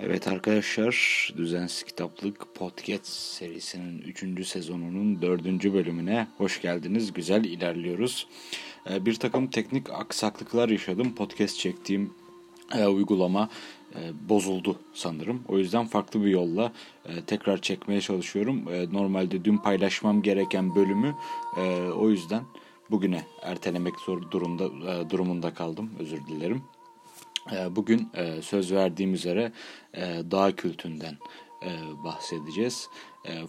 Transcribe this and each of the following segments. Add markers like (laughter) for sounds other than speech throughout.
Evet arkadaşlar Düzensiz Kitaplık Podcast serisinin 3. sezonunun 4. bölümüne hoş geldiniz. Güzel ilerliyoruz. Ee, bir takım teknik aksaklıklar yaşadım. Podcast çektiğim e, uygulama e, bozuldu sanırım. O yüzden farklı bir yolla e, tekrar çekmeye çalışıyorum. Normalde dün paylaşmam gereken bölümü o yüzden bugüne ertelemek zor durumda durumunda kaldım. Özür dilerim. Ee, bugün e, söz verdiğim üzere e, dağ kültünden e, bahsedeceğiz.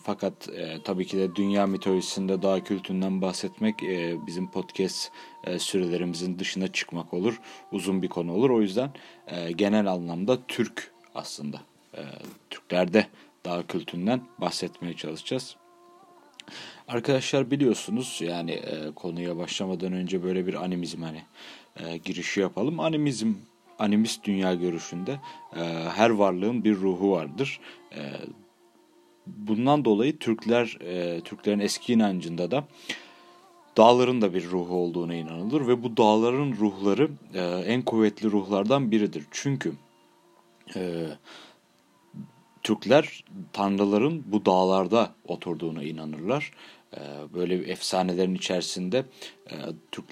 Fakat tabii ki de dünya mitolojisinde dağ kültünden bahsetmek bizim podcast sürelerimizin dışına çıkmak olur. Uzun bir konu olur. O yüzden genel anlamda Türk aslında. Türklerde dağ kültünden bahsetmeye çalışacağız. Arkadaşlar biliyorsunuz yani konuya başlamadan önce böyle bir animizm hani girişi yapalım. Animizm animist dünya görüşünde e, her varlığın bir ruhu vardır. E, bundan dolayı Türkler, e, Türklerin eski inancında da dağların da bir ruhu olduğuna inanılır ve bu dağların ruhları e, en kuvvetli ruhlardan biridir. Çünkü e, Türkler tanrıların bu dağlarda oturduğuna inanırlar. Ee, böyle efsanelerin içerisinde e, Türk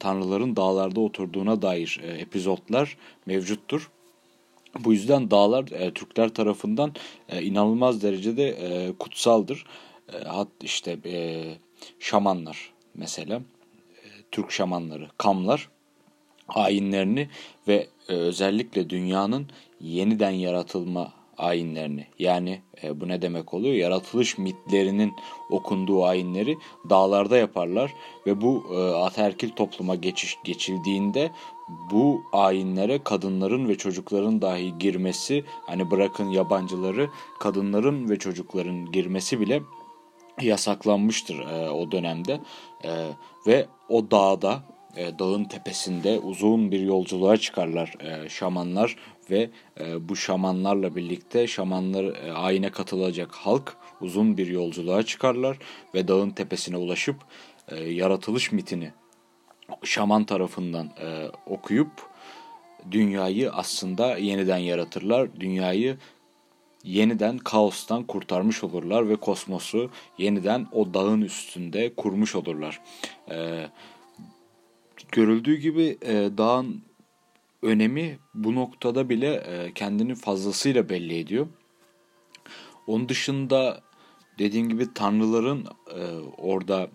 tanrıların dağlarda oturduğuna dair e, epizotlar mevcuttur. Bu yüzden dağlar e, Türkler tarafından inanılmaz derecede kutsaldır. Hat işte şamanlar mesela Türk şamanları, kamlar ayinlerini ve özellikle dünyanın yeniden yaratılma ayinlerini yani e, bu ne demek oluyor? Yaratılış mitlerinin okunduğu ayinleri dağlarda yaparlar ve bu e, ataerkil topluma geçiş geçildiğinde bu ayinlere kadınların ve çocukların dahi girmesi hani bırakın yabancıları kadınların ve çocukların girmesi bile yasaklanmıştır e, o dönemde e, ve o dağda e, dağın tepesinde uzun bir yolculuğa çıkarlar e, şamanlar ve e, bu şamanlarla birlikte şamanlar e, ayine katılacak halk uzun bir yolculuğa çıkarlar ve dağın tepesine ulaşıp e, yaratılış mitini şaman tarafından e, okuyup dünyayı aslında yeniden yaratırlar. Dünyayı yeniden kaostan kurtarmış olurlar ve kosmosu yeniden o dağın üstünde kurmuş olurlar. E, görüldüğü gibi e, dağın önemi bu noktada bile e, kendini fazlasıyla belli ediyor. Onun dışında dediğim gibi tanrıların e, orada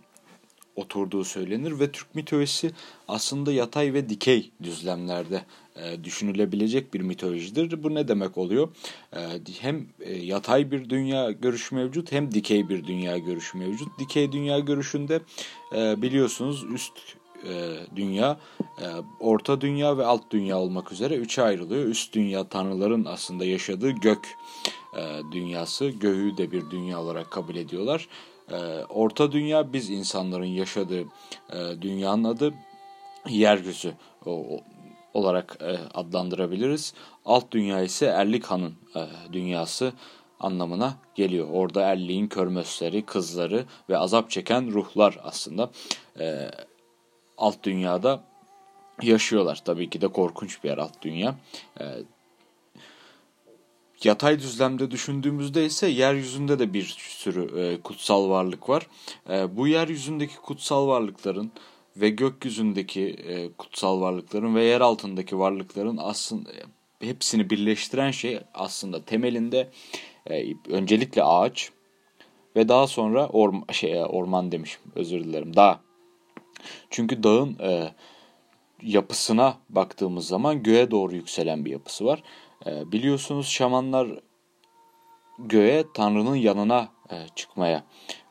oturduğu söylenir ve Türk mitolojisi aslında yatay ve dikey düzlemlerde e, düşünülebilecek bir mitolojidir. Bu ne demek oluyor? E, hem e, yatay bir dünya görüşü mevcut hem dikey bir dünya görüşü mevcut. Dikey dünya görüşünde e, biliyorsunuz üst e, dünya, e, orta dünya ve alt dünya olmak üzere üçe ayrılıyor. Üst dünya tanrıların aslında yaşadığı gök e, dünyası, göğü de bir dünya olarak kabul ediyorlar. E, orta dünya biz insanların yaşadığı e, dünyanın adı yeryüzü o, olarak e, adlandırabiliriz. Alt dünya ise Erlik Han'ın e, dünyası anlamına geliyor. Orada erliğin körmözleri, kızları ve azap çeken ruhlar aslında e, alt dünyada yaşıyorlar. Tabii ki de korkunç bir yer alt dünya. E, yatay düzlemde düşündüğümüzde ise yeryüzünde de bir sürü e, kutsal varlık var. E, bu yeryüzündeki kutsal varlıkların ve gökyüzündeki e, kutsal varlıkların ve yer altındaki varlıkların aslında hepsini birleştiren şey aslında temelinde e, öncelikle ağaç ve daha sonra orman, şey, orman demişim özür dilerim dağ çünkü dağın e, yapısına baktığımız zaman göğe doğru yükselen bir yapısı var. E, biliyorsunuz şamanlar göğe Tanrı'nın yanına e, çıkmaya,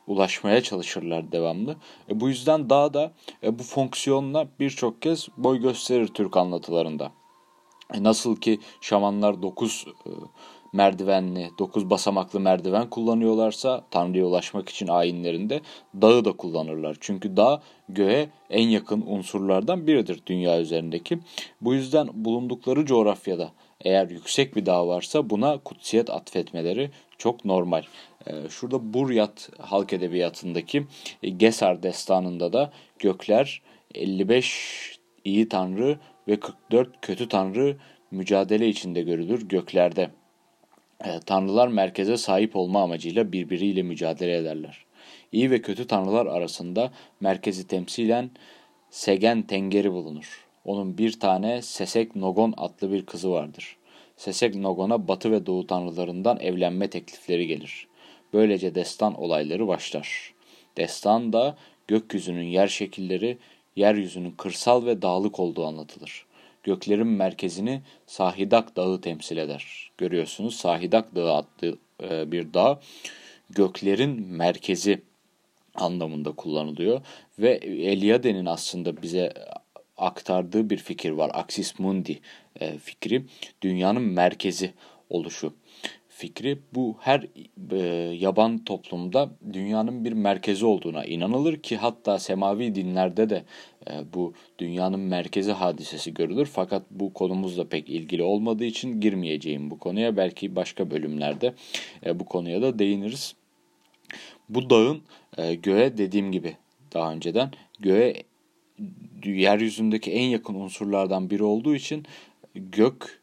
ulaşmaya çalışırlar devamlı. E, bu yüzden dağ da e, bu fonksiyonla birçok kez boy gösterir Türk anlatılarında. E, nasıl ki şamanlar 9 e, merdivenli, 9 basamaklı merdiven kullanıyorlarsa Tanrı'ya ulaşmak için ayinlerinde dağı da kullanırlar. Çünkü dağ göğe en yakın unsurlardan biridir dünya üzerindeki. Bu yüzden bulundukları coğrafyada eğer yüksek bir dağ varsa buna kutsiyet atfetmeleri çok normal. Ee, şurada Buryat halk edebiyatındaki e, Gesar destanında da gökler 55 iyi tanrı ve 44 kötü tanrı mücadele içinde görülür göklerde e, tanrılar merkeze sahip olma amacıyla birbiriyle mücadele ederler. İyi ve kötü tanrılar arasında merkezi temsilen Segen Tengeri bulunur. Onun bir tane Sesek Nogon adlı bir kızı vardır. Sesek Nogon'a batı ve doğu tanrılarından evlenme teklifleri gelir. Böylece destan olayları başlar. Destan da gökyüzünün yer şekilleri, yeryüzünün kırsal ve dağlık olduğu anlatılır. Göklerin merkezini Sahidak Dağı temsil eder. Görüyorsunuz Sahidak Dağı adlı e, bir dağ göklerin merkezi anlamında kullanılıyor ve Eliade'nin aslında bize aktardığı bir fikir var. Axis Mundi e, fikri dünyanın merkezi oluşu fikri bu her e, yaban toplumda dünyanın bir merkezi olduğuna inanılır ki hatta semavi dinlerde de e, bu dünyanın merkezi hadisesi görülür. Fakat bu konumuzla pek ilgili olmadığı için girmeyeceğim bu konuya. Belki başka bölümlerde e, bu konuya da değiniriz. Bu dağın e, göğe dediğim gibi daha önceden göğe yeryüzündeki en yakın unsurlardan biri olduğu için gök,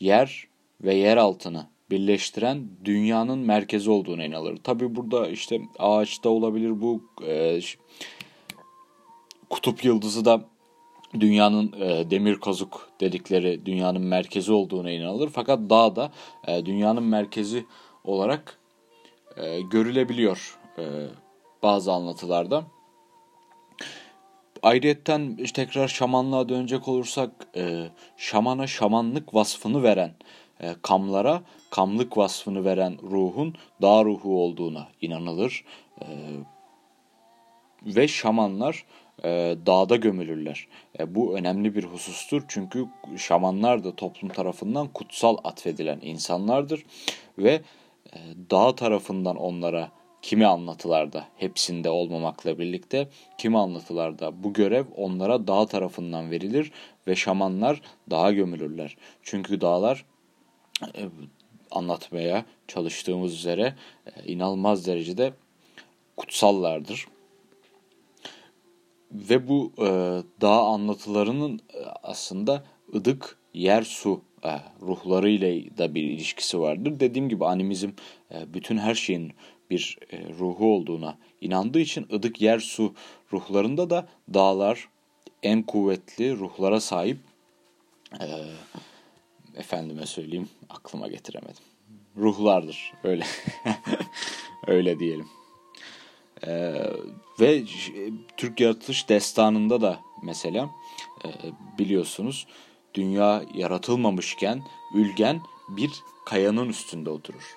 yer ve yer altını birleştiren dünyanın merkezi olduğuna inanılır. Tabi burada işte ağaçta olabilir bu e, kutup yıldızı da dünyanın e, demir kazık dedikleri dünyanın merkezi olduğuna inanılır. Fakat dağ da e, dünyanın merkezi olarak e, görülebiliyor e, bazı anlatılarda. Ayrıyetten tekrar şamanlığa dönecek olursak e, şamana şamanlık vasfını veren e, kamlara kamlık vasfını veren ruhun dağ ruhu olduğuna inanılır. E, ve şamanlar e, dağda gömülürler. E, bu önemli bir husustur çünkü şamanlar da toplum tarafından kutsal atfedilen insanlardır ve e, dağ tarafından onlara kimi anlatılarda hepsinde olmamakla birlikte kimi anlatılarda bu görev onlara dağ tarafından verilir ve şamanlar dağa gömülürler. Çünkü dağlar anlatmaya çalıştığımız üzere e, inanılmaz derecede kutsallardır. Ve bu e, dağ anlatılarının e, aslında ıdık, yer, su e, ruhlarıyla da bir ilişkisi vardır. Dediğim gibi animizm e, bütün her şeyin bir e, ruhu olduğuna inandığı için ıdık, yer, su ruhlarında da dağlar en kuvvetli ruhlara sahip e, efendime söyleyeyim aklıma getiremedim. Ruhlardır öyle (laughs) öyle diyelim. Ee, ve Türk yaratılış destanında da mesela e, biliyorsunuz dünya yaratılmamışken Ülgen bir kayanın üstünde oturur.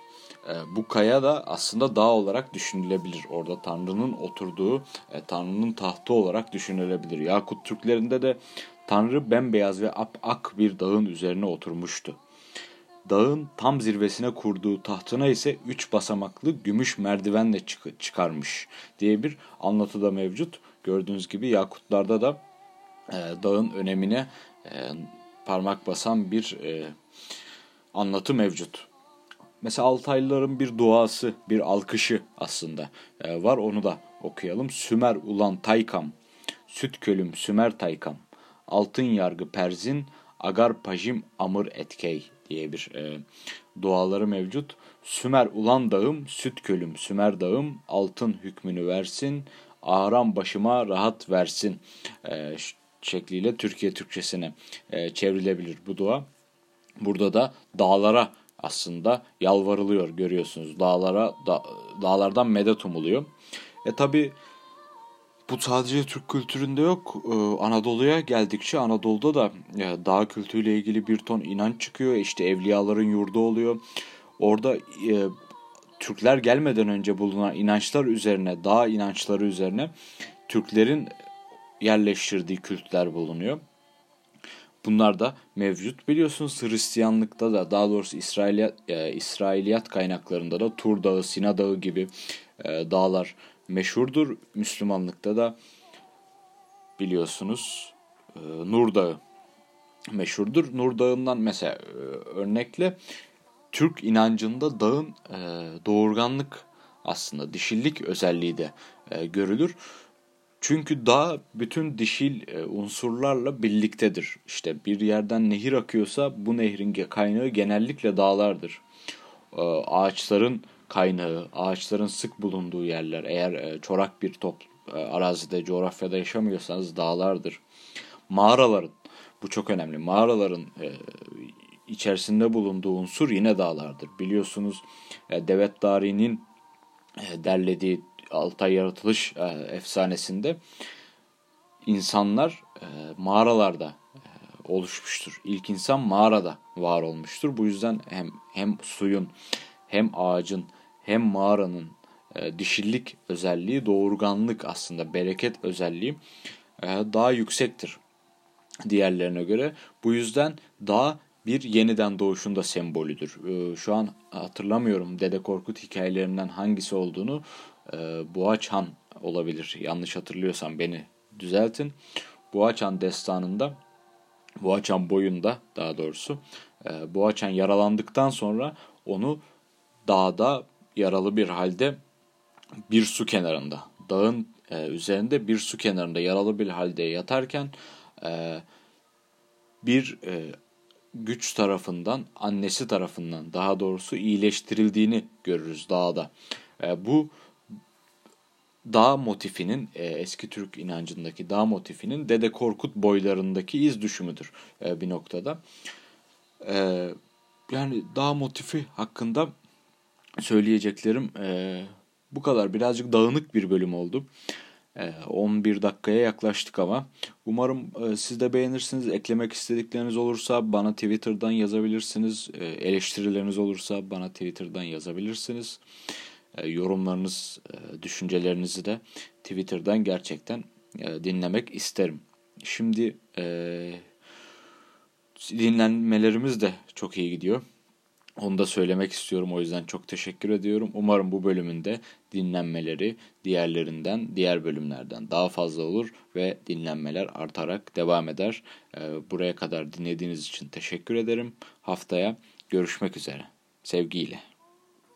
E, bu kaya da aslında dağ olarak düşünülebilir. Orada Tanrı'nın oturduğu, e, Tanrı'nın tahtı olarak düşünülebilir. Yakut Türklerinde de Tanrı bembeyaz ve ap ak bir dağın üzerine oturmuştu. Dağın tam zirvesine kurduğu tahtına ise üç basamaklı gümüş merdivenle çık çıkarmış diye bir anlatı da mevcut. Gördüğünüz gibi Yakutlarda da e, dağın önemine e, parmak basan bir e, anlatı mevcut. Mesela Altaylıların bir duası, bir alkışı aslında e, var. Onu da okuyalım. Sümer ulan taykam, süt kölüm sümer taykam, altın yargı perzin, agar pajim amır etkey diye bir e, duaları mevcut. Sümer ulan dağım, süt kölüm sümer dağım, altın hükmünü versin, ağram başıma rahat versin e, şekliyle Türkiye Türkçesine e, çevrilebilir bu dua. Burada da dağlara aslında yalvarılıyor görüyorsunuz. Dağlara da, dağlardan medet umuluyor. E tabi bu sadece Türk kültüründe yok. Ee, Anadolu'ya geldikçe Anadolu'da da e, dağ kültürüyle ilgili bir ton inanç çıkıyor. İşte evliyaların yurdu oluyor. Orada e, Türkler gelmeden önce bulunan inançlar üzerine, dağ inançları üzerine Türklerin yerleştirdiği kültler bulunuyor. Bunlar da mevcut. Biliyorsunuz Hristiyanlıkta da daha doğrusu İsrailiyat, e, İsrailiyat kaynaklarında da Tur Dağı, Sina Dağı gibi e, dağlar meşhurdur. Müslümanlıkta da biliyorsunuz e, Nur Dağı meşhurdur. Nur Dağı'ndan mesela e, örnekle Türk inancında dağın e, doğurganlık aslında dişillik özelliği de e, görülür. Çünkü dağ bütün dişil e, unsurlarla birliktedir. İşte bir yerden nehir akıyorsa bu nehrin kaynağı genellikle dağlardır. e, ağaçların kaynağı, ağaçların sık bulunduğu yerler. Eğer e, çorak bir top arazide, coğrafyada yaşamıyorsanız dağlardır. Mağaraların, bu çok önemli. Mağaraların içerisinde bulunduğu unsur yine dağlardır. Biliyorsunuz Devet Dari'nin derlediği Altay yaratılış e, efsanesinde insanlar e, mağaralarda e, oluşmuştur. İlk insan mağarada var olmuştur. Bu yüzden hem hem suyun hem ağacın hem mağaranın dişillik özelliği, doğurganlık aslında bereket özelliği daha yüksektir diğerlerine göre. Bu yüzden dağ bir yeniden doğuşun da sembolüdür. Şu an hatırlamıyorum Dede Korkut hikayelerinden hangisi olduğunu. E, olabilir. Yanlış hatırlıyorsam beni düzeltin. Boğaçhan destanında Boğaçan boyunda daha doğrusu e, Boğaçan yaralandıktan sonra onu dağda yaralı bir halde bir su kenarında dağın e, üzerinde bir su kenarında yaralı bir halde yatarken e, bir e, güç tarafından annesi tarafından daha doğrusu iyileştirildiğini görürüz dağda. E, bu dağ motifinin e, eski Türk inancındaki dağ motifinin Dede Korkut boylarındaki iz düşümüdür e, bir noktada. E, yani dağ motifi hakkında söyleyeceklerim e, bu kadar. Birazcık dağınık bir bölüm oldu. E, 11 dakikaya yaklaştık ama. Umarım e, siz de beğenirsiniz. Eklemek istedikleriniz olursa bana Twitter'dan yazabilirsiniz. E, eleştirileriniz olursa bana Twitter'dan yazabilirsiniz. E, yorumlarınız, e, düşüncelerinizi de Twitter'dan gerçekten e, dinlemek isterim. Şimdi dinlenmelerimiz de çok iyi gidiyor. Onu da söylemek istiyorum. O yüzden çok teşekkür ediyorum. Umarım bu bölümünde dinlenmeleri diğerlerinden, diğer bölümlerden daha fazla olur ve dinlenmeler artarak devam eder. Buraya kadar dinlediğiniz için teşekkür ederim. Haftaya görüşmek üzere. Sevgiyle.